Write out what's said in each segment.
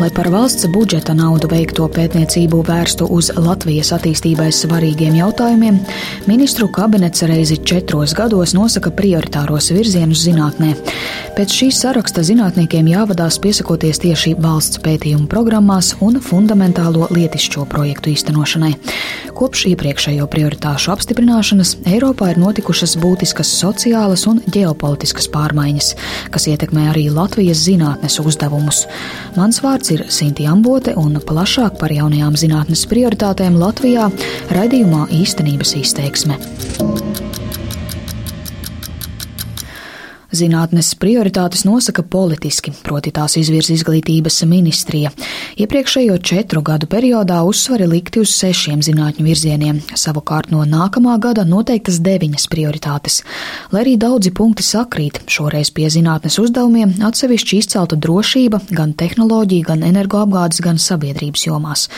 Lai par valsts budžeta naudu veikto pētniecību vērstu uz Latvijas attīstībai svarīgiem jautājumiem, ministru kabinets reizi četros gados nosaka prioritāros virzienus zinātnē. Pēc šīs saraksta zinātniekiem jāvadās piesakoties tieši valsts pētījumu programmās un fundamentālo lietišķo projektu īstenošanai. Kopš iepriekšējo prioritāšu apstiprināšanas Eiropā ir notikušas būtiskas sociālas un ģeopolitiskas pārmaiņas, kas ietekmē arī Latvijas zinātnes uzdevumus. Mans vārds ir Sinti Ambote un plašāk par jaunajām zinātnes prioritātēm Latvijā raidījumā īstenības izteiksme. Zinātnes prioritātes nosaka politiski, proti tās izvirza izglītības ministrija. Iepriekšējo četru gadu periodā uzsvari likti uz sešiem zinātņu virzieniem, savukārt no nākamā gada noteiktas deviņas prioritātes. Lai arī daudzi punkti sakrīt, šoreiz pie zinātnes uzdevumiem atsevišķi izcelta drošība gan tehnoloģija, gan energoapgādes, gan sabiedrības jomās,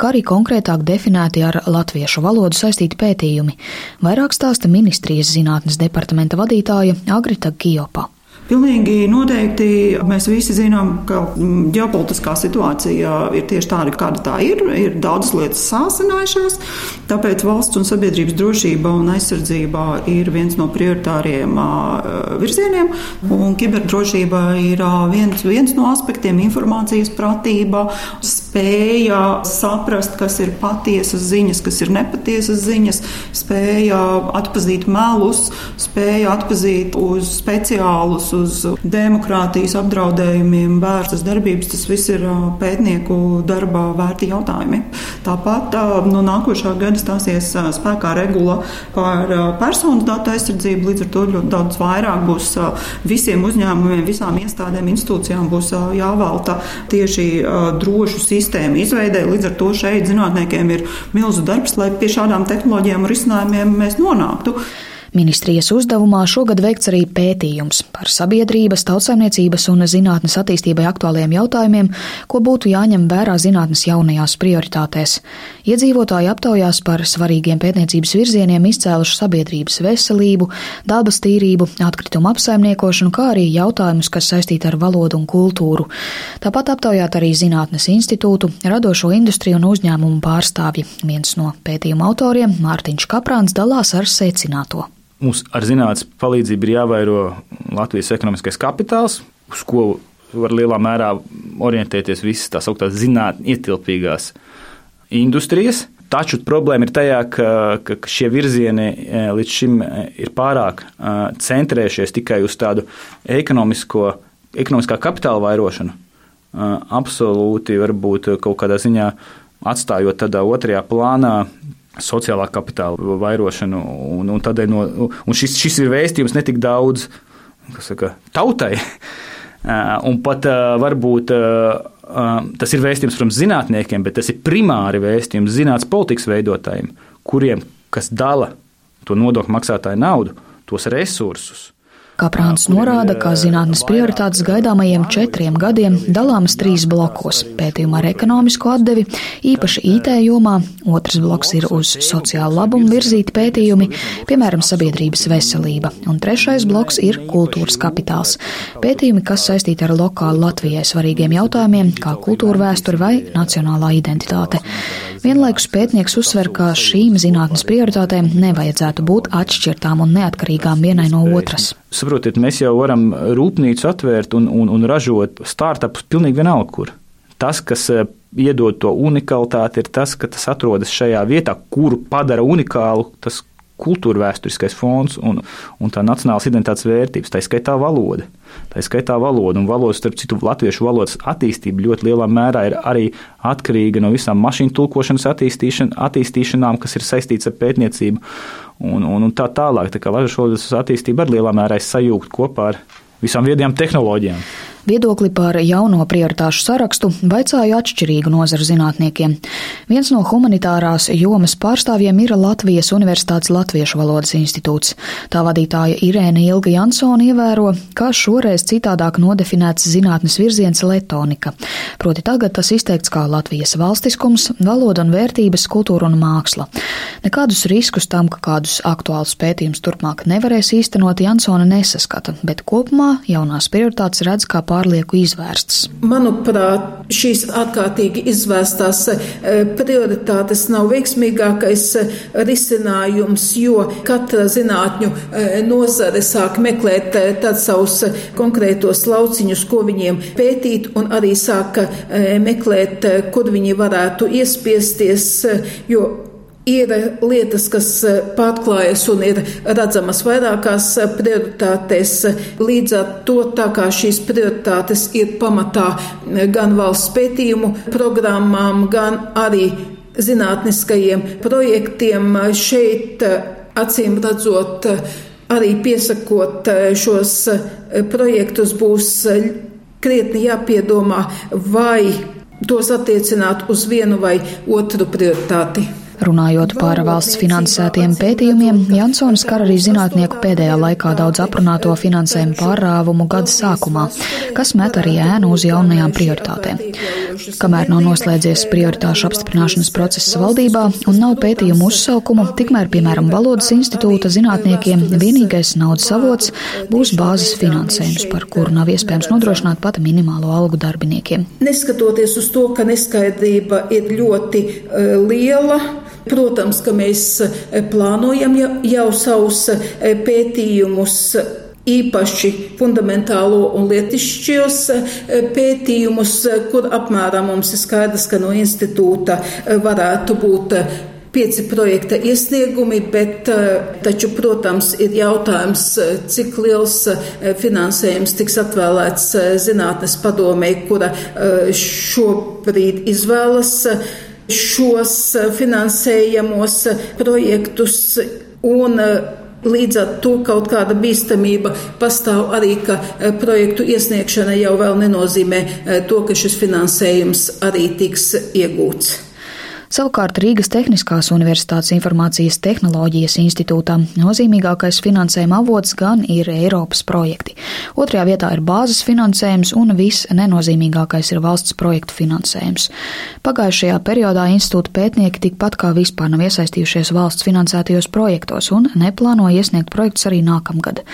kā arī konkrētāk definēti ar latviešu valodu saistīti pētījumi. Vairāk stāsta ministrijas zinātnes departamenta vadītāja Agrita Gijo. Eiropā. Pilnīgi noteikti mēs visi zinām, ka mm, ģeopolitiskā situācija ir tieši tāda, kāda tā ir. Ir daudzas lietas sāsinājušās, tāpēc valsts un sabiedrības drošība un aizsardzība ir viens no prioritāriem virzieniem. Kiberdrošība ir viens, viens no aspektiem - informācijas pratība, spēja saprast, kas ir patiesas ziņas, kas ir nepatiesas ziņas, spēja atpazīt melus, spēja atpazīt uz speciālus uz demokrātijas apdraudējumiem vērstas darbības, tas viss ir pētnieku darbā vērti jautājumi. Tāpat no nākošā gada stāsies spēkā regula par personu datu aizsardzību, līdz ar to ļoti daudz vairāk būs visiem uzņēmumiem, visām iestādēm, institūcijām būs jāvalta tieši drošu sistēmu izveidē. Līdz ar to šeit zinātniekiem ir milzu darbs, lai pie šādām tehnoloģijām un risinājumiem mēs nonāktu. Ministrijas uzdevumā šogad veikts arī pētījums par sabiedrības, tautsaimniecības un zinātnes attīstībai aktuāliem jautājumiem, ko būtu jāņem vērā zinātnes jaunajās prioritātēs. Iedzīvotāji aptaujās par svarīgiem pētniecības virzieniem izcēluši sabiedrības veselību, dabas tīrību, atkritumu apsaimniekošanu, kā arī jautājumus, kas saistīti ar valodu un kultūru. Tāpat aptaujāt arī Zinātnes institūtu, radošo industriju un uzņēmumu pārstāvji. Viens no pētījuma autoriem, Mārtiņš Kaprāns, dalās ar secināto mums ar zinātnes palīdzību ir jāvairo Latvijas ekonomiskais kapitāls, uz ko var lielā mērā orientēties visas tās augstās zinātnē ietilpīgās industrijas. Taču problēma ir tajā, ka, ka šie virzieni e, līdz šim e, ir pārāk e, centrējušies tikai uz tādu ekonomiskā kapitāla vairošanu. Absolūti, varbūt kaut kādā ziņā atstājot tādā otrajā plānā sociālā kapitāla vairošanu. Un, un, no, un šis, šis ir vēstījums ne tik daudz saka, tautai, un pat varbūt tas ir vēstījums, protams, zinātniekiem, bet tas ir primāri vēstījums zinātnīs politikas veidotājiem, kuriem, kas dala to nodokļu maksātāju naudu, tos resursus Kaprāns norāda, ka zinātnes prioritātes gaidāmajiem četriem gadiem dalāmas trīs blokos - pētījumā ar ekonomisko atdevi, īpaši IT jomā, otrs bloks ir uz sociālu labumu virzīti pētījumi, piemēram, sabiedrības veselība, un trešais bloks ir kultūras kapitāls - pētījumi, kas saistīti ar lokāli Latvijai svarīgiem jautājumiem, kā kultūra vēsture vai nacionālā identitāte. Vienlaikus pētnieks uzsver, ka šīm zinātnes prioritātēm nevajadzētu būt atšķirtām un neatkarīgām vienai no otras. Saprotiet, mēs jau varam rūpnīcu atvērt un, un, un ražot startupus pilnīgi vienalga, kur. Tas, kas eh, iedod to unikalitāti, ir tas, ka tas atrodas šajā vietā, kuru padara unikālu tas kultūra vēsturiskais fons un, un tā nacionālās identitātes vērtības, tā skaitā valoda. Tā skaitā valoda, un valodas, starp citu, latviešu valodas attīstība ļoti lielā mērā ir arī atkarīga no visām mašīnu tulkošanas attīstīšan, attīstīšanām, kas ir saistīts ar pētniecību un, un, un tā tālāk. Tā kā latviešu valodas attīstība arī lielā mērā ir sajūgta kopā ar visām viedajām tehnoloģijām. Viedokli par jauno prioritāšu sarakstu vaicāju atšķirīgu nozaru zinātniekiem. Viens no humanitārās jomas pārstāvjiem ir Latvijas Universitātes Latviešu valodas institūts. Tā vadītāja Irēna Ilga Jansona ievēro, ka šoreiz citādāk nodefinēts zinātnes virziens letonika. Proti tagad tas izteikts kā Latvijas valstiskums, valoda un vērtības, kultūra un māksla. Nekādus riskus tam, ka kādus aktuālus pētījumus turpmāk nevarēs īstenot, Jansona nesaskata, bet kopumā jaunās prioritātes redz kā pārlieku izvērstas. Manuprāt, šīs ārkārtīgi izvērstās eh, prioritātes nav veiksmīgākais eh, risinājums, jo katra zinātņu eh, nozare sāk meklēt tad savus konkrētos lauciņus, ko viņiem pētīt, un arī sāk meklēt, kur viņi varētu iespiesties, jo Ir lietas, kas eh, pārklājas un ir redzamas vairākās eh, prioritātēs. Līdz ar to, tā kā šīs prioritātes ir pamatā eh, gan valsts pētījumu programmām, gan arī zinātniskajiem projektiem, šeit acīm redzot, arī piesakot šos projektus, būs krietni jāpiedomā, vai tos attiecināt uz vienu vai otru prioritāti. Runājot par valsts finansētiem pētījumiem, Jansons skar arī zinātnieku pēdējā laikā daudz aprunāto finansējumu pārrāvumu gada sākumā, kas met arī ēnu uz jaunajām prioritātēm. Kamēr nav noslēdzies prioritāšu apstiprināšanas process valdībā un nav pētījumu uzsaukumu, tikmēr, piemēram, Valodas institūta zinātniekiem vienīgais naudas avots būs bāzes finansējums, par kuru nav iespējams nodrošināt pat minimālo algu darbiniekiem. Neskatoties uz to, ka neskaidrība ir ļoti uh, liela, Protams, ka mēs e, plānojam jau, savus e, pētījumus īpaši fundamentālo un lietišķos e, pētījumus, kur apmēram mums ir skaidrs, ka no institūta varētu būt pieci projekta iesniegumi, bet taču, protams, ir jautājums, cik liels finansējums tiks atvēlēts zinātnes padomē, kura šobrīd izvēlas šos eh, finansējamos eh, projektus un eh, Līdz ar to kaut kāda bīstamība pastāv arī, ka projektu iesniegšana jau vēl nenozīmē to, ka šis finansējums arī tiks iegūts. Savukārt Rīgas Tehniskās Universitātes informācijas tehnoloģijas institūtā nozīmīgākais finansējuma avots gan ir Eiropas projekti. Otrajā vietā ir bāzes finansējums un viss nenozīmīgākais ir valsts projektu finansējums. Pagājušajā periodā institūta pētnieki tikpat kā vispār nav iesaistījušies valsts finansētajos projektos un neplāno iesniegt projektus arī nākamgad.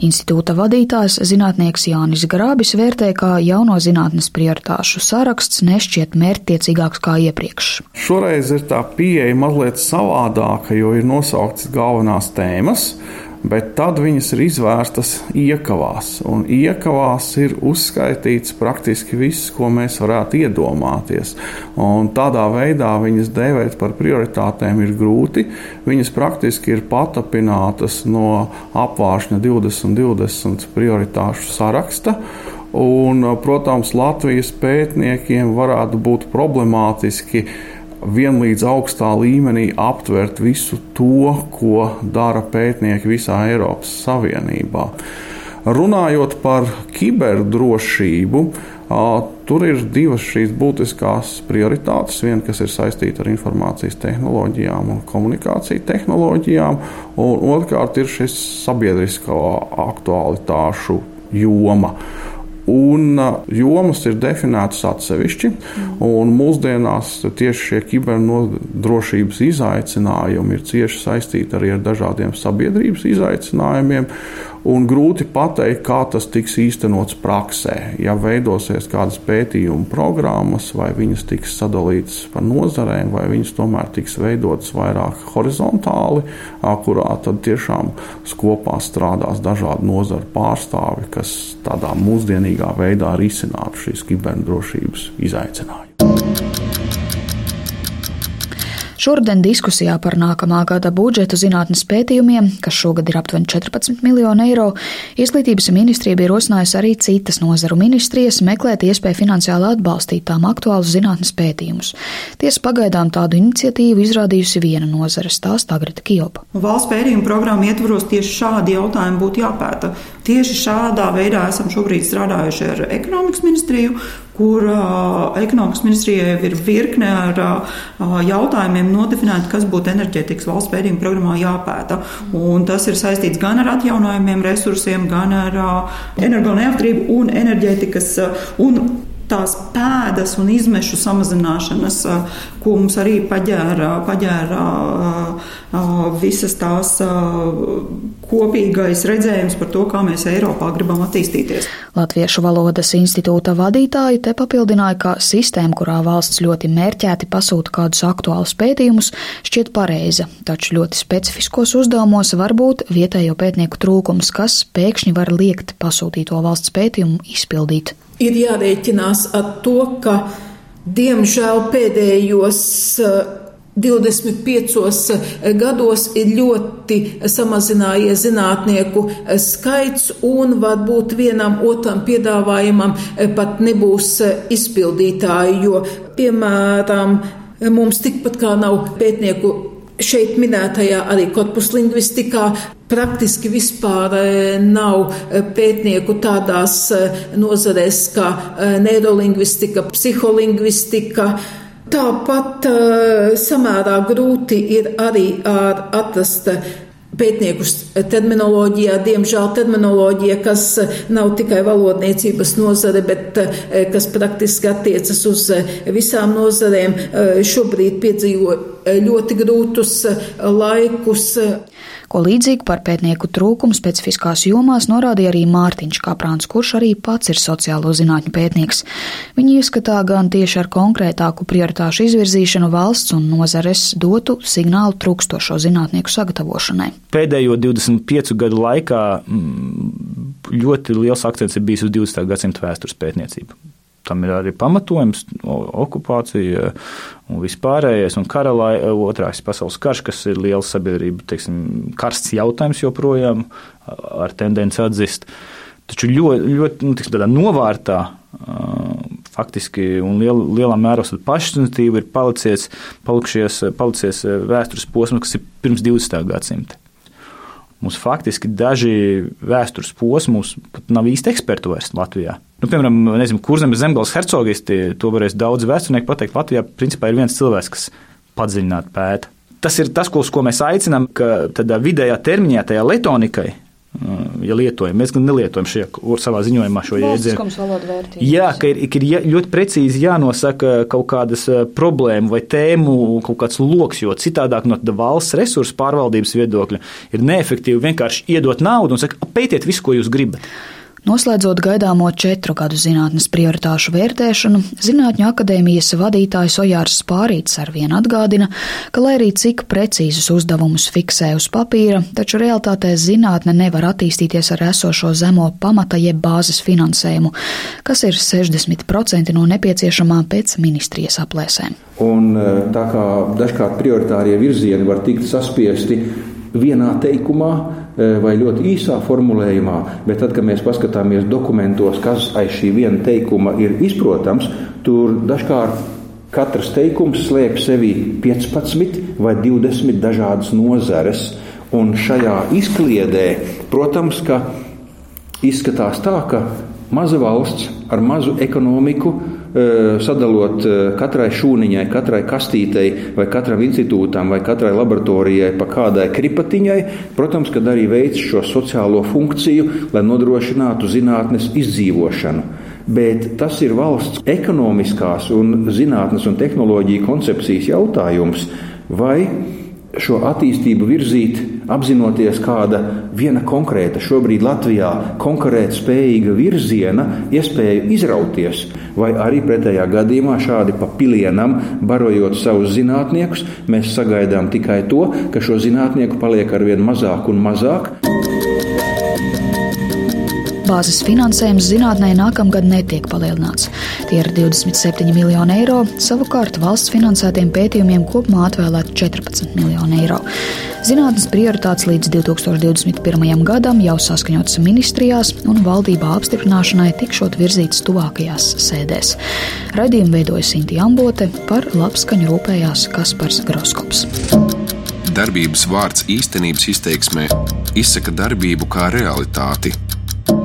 Institūta vadītājs zinātnieks Jānis Grābis vērtē, ka jauno zinātnes prioritāšu saraksts nešķiet mērķtiecīgāks kā iepriekš. Šo Šoreiz ir tā pieeja mazliet savādāka, jo ir nosauktas galvenās tēmas, bet tad viņas ir izvērstas iekavās. Un iekavās ir uzskaitīts praktiski viss, ko mēs varētu iedomāties. Un tādā veidā viņas dēvēt par prioritātēm ir grūti. Viņas praktiski ir patapinātas no apvāršņa 2020 prioritāšu saraksta. Un, protams, Latvijas pētniekiem varētu būt problemātiski vienlīdz augstā līmenī aptvert visu to, ko dara pētnieki visā Eiropas Savienībā. Runājot par kiberdrošību, tur ir divas šīs būtiskās prioritātes. Viena, kas ir saistīta ar informācijas tehnoloģijām un komunikāciju tehnoloģijām, un otrkārt ir šis sabiedrisko aktualitāšu joma. Un jomas ir definētas atsevišķi, un mūsdienās tieši šie kiberdrošības izaicinājumi ir cieši saistīti arī ar dažādiem sabiedrības izaicinājumiem un grūti pateikt, kā tas tiks īstenots praksē. Ja veidosies kādas pētījuma programmas, vai viņas tiks sadalītas pa nozarēm, vai viņas tomēr tiks veidotas vairāk horizontāli, kurā tad tiešām kopā strādās dažādu nozaru pārstāvi, kas tādā mūsdienīgā veidā risinātu šīs kiberdrošības izaicinājumus. Šodien diskusijā par nākamā gada budžetu zinātnes pētījumiem, kas šogad ir aptuveni 14 miljoni eiro, Izglītības ministrija bija rosinājusi arī citas nozaru ministrijas meklēt iespēju finansiāli atbalstīt tām aktuālus zinātnes pētījumus. Tiesa pagaidām tādu iniciatīvu izrādījusi viena nozara - stāsta Agrita Kjopa. Valsts pētījuma programma ietvaros tieši šādi jautājumi būtu jāpēta. Tieši šādā veidā esam šobrīd strādājuši ar ekonomikas ministriju, kur uh, ekonomikas ministrijai ir virkne ar uh, jautājumiem nodefinēti, kas būtu enerģētikas valsts pētījuma programmā jāpēta. Un tas ir saistīts gan ar atjaunojumiem resursiem, gan ar uh, energo neatkarību un enerģētikas. Un tās pēdas un izmešu samazināšanas, ko mums arī paģēra, paģēra visas tās kopīgais redzējums par to, kā mēs Eiropā gribam attīstīties. Latviešu valodas institūta vadītāji te papildināja, ka sistēma, kurā valsts ļoti mērķēti pasūta kādus aktuālus pētījumus, šķiet pareiza, taču ļoti specifiskos uzdevumos var būt vietējo pētnieku trūkums, kas pēkšņi var liekt pasūtīto valsts pētījumu izpildīt ir jārēķinās ar to, ka diemžēl pēdējos 25 eh, eh, gados ir ļoti samazinājies zinātnieku eh, skaits, un varbūt vienam otram piedāvājumam pat nebūs izpildītāji, jo, piemēram, mums tikpat kā nav pētnieku šeit minētajā arī korpuslingvistikā praktiski vispār e, nav e, pētnieku tādās e, nozarēs kā neirolingvistika, psiholingvistika. Tāpat samērā grūti ir arī atrast pētniekus terminoloģijā, diemžēl terminoloģija, kas nav tikai valodniecības nozare, bet kas praktiski attiecas uz visām nozarēm, šobrīd piedzīvo ļoti grūtus laikus. Ko līdzīgi par pētnieku trūkumu specifiskās jomās norādīja arī Mārtiņš Kaprāns, kurš arī pats ir sociālo zinātņu pētnieks. Viņi ieskatā gan tieši ar konkrētāku prioritāšu izvirzīšanu valsts un nozares dotu signālu trūkstošo zinātnieku sagatavošanai. Pēdējo 25 gadu laikā mm, ļoti liels akcents ir bijis uz 20. gadsimta vēstures pētniecību. Tam ir arī pamatojums, okupācija un vispārējais, un kara lai, otrās pasaules karš, kas ir liels sabiedrība, teiksim, karsts jautājums joprojām ar tendenci atzist. Taču ļoti, ļoti nu, tiksim, tādā novārtā faktiski un liel, lielā mērā pašiniciatīva ir palicies, palikušies, palicies vēstures posms, kas ir pirms 20. gadsimta. Mums faktiski daži vēstures posmi pat nav īsti eksperti vairs Latvijā. Nu, piemēram, nezinu, kurzemes zemgājas hercogisti, to varēs daudz vēsturnieku pateikt. Latvijā principā ir viens cilvēks, kas padziļināti pēta. Tas ir tas, ko, ko mēs aicinām, ka tādā vidējā termiņā, tajā letonikai, ja lietojam. Mēs gan nelietojam šajā savā ziņojumā šo jēdzienu. Jā, ka ir, ir ļoti precīzi jānosaka kaut kādas problēmu vai tēmu, kaut kāds loks, jo citādāk no valsts resursu pārvaldības viedokļa ir neefektīvi vienkārši iedot naudu un saka, pētiet visu, ko jūs gribat. Noslēdzot gaidāmo četru gadu zinātnes prioritāšu vērtēšanu, Zinātņu akadēmijas vadītājs Ojārs Spārīts arvien atgādina, ka, lai arī cik precīzus uzdevumus fiksē uz papīra, taču realtātē zinātne nevar attīstīties ar esošo zemo pamata jeb bāzes finansējumu, kas ir 60% no nepieciešamā pēc ministrijas aplēsēm. Un, eh, tā kā dažkārt prioritārie virzieni var tikt saspiesti vienā teikumā e, vai ļoti īsā formulējumā, bet tad, kad mēs paskatāmies dokumentos, kas aiz šī viena teikuma ir izprotams, tur dažkārt katrs teikums slēp sevi 15 vai 20 dažādas nozares. Un šajā izkliedē, protams, ka izskatās tā, ka maza valsts ar mazu ekonomiku Eh, sadalot eh, katrai šūniņai, katrai kastītei, vai katram institūtam, vai katrai laboratorijai pa kādai kripatiņai, protams, kad arī veic šo sociālo funkciju, lai nodrošinātu zinātnes izdzīvošanu. Bet tas ir valsts ekonomiskās un zinātnes un tehnoloģiju koncepcijas jautājums, vai šo attīstību virzīt, apzinoties kāda viena konkrēta, šobrīd Latvijā konkurēt spējīga virziena, iespēju izrauties, vai arī pretējā gadījumā šādi pa pilienam, barojot savus zinātniekus, mēs sagaidām tikai to, ka šo zinātnieku paliek arvien mazāk un mazāk. Datubāzes finansējums zinātnē nākamgad netiek palielināts. Tie ir 27 miljoni eiro, savukārt valsts finansētiem pētījumiem kopumā atvēlēti 14 miljoni eiro. Zinātnes prioritātes līdz 2021. gadam jau saskaņotas ministrijās un valdībā apstiprināšanai tikšot virzītas tuvākajās sēdēs. Radījumu veidoja Sinti Ambote, par labskaņu rūpējās Kaspars Groskops. Darbības vārds īstenības izteiksmē izsaka darbību kā realitāti.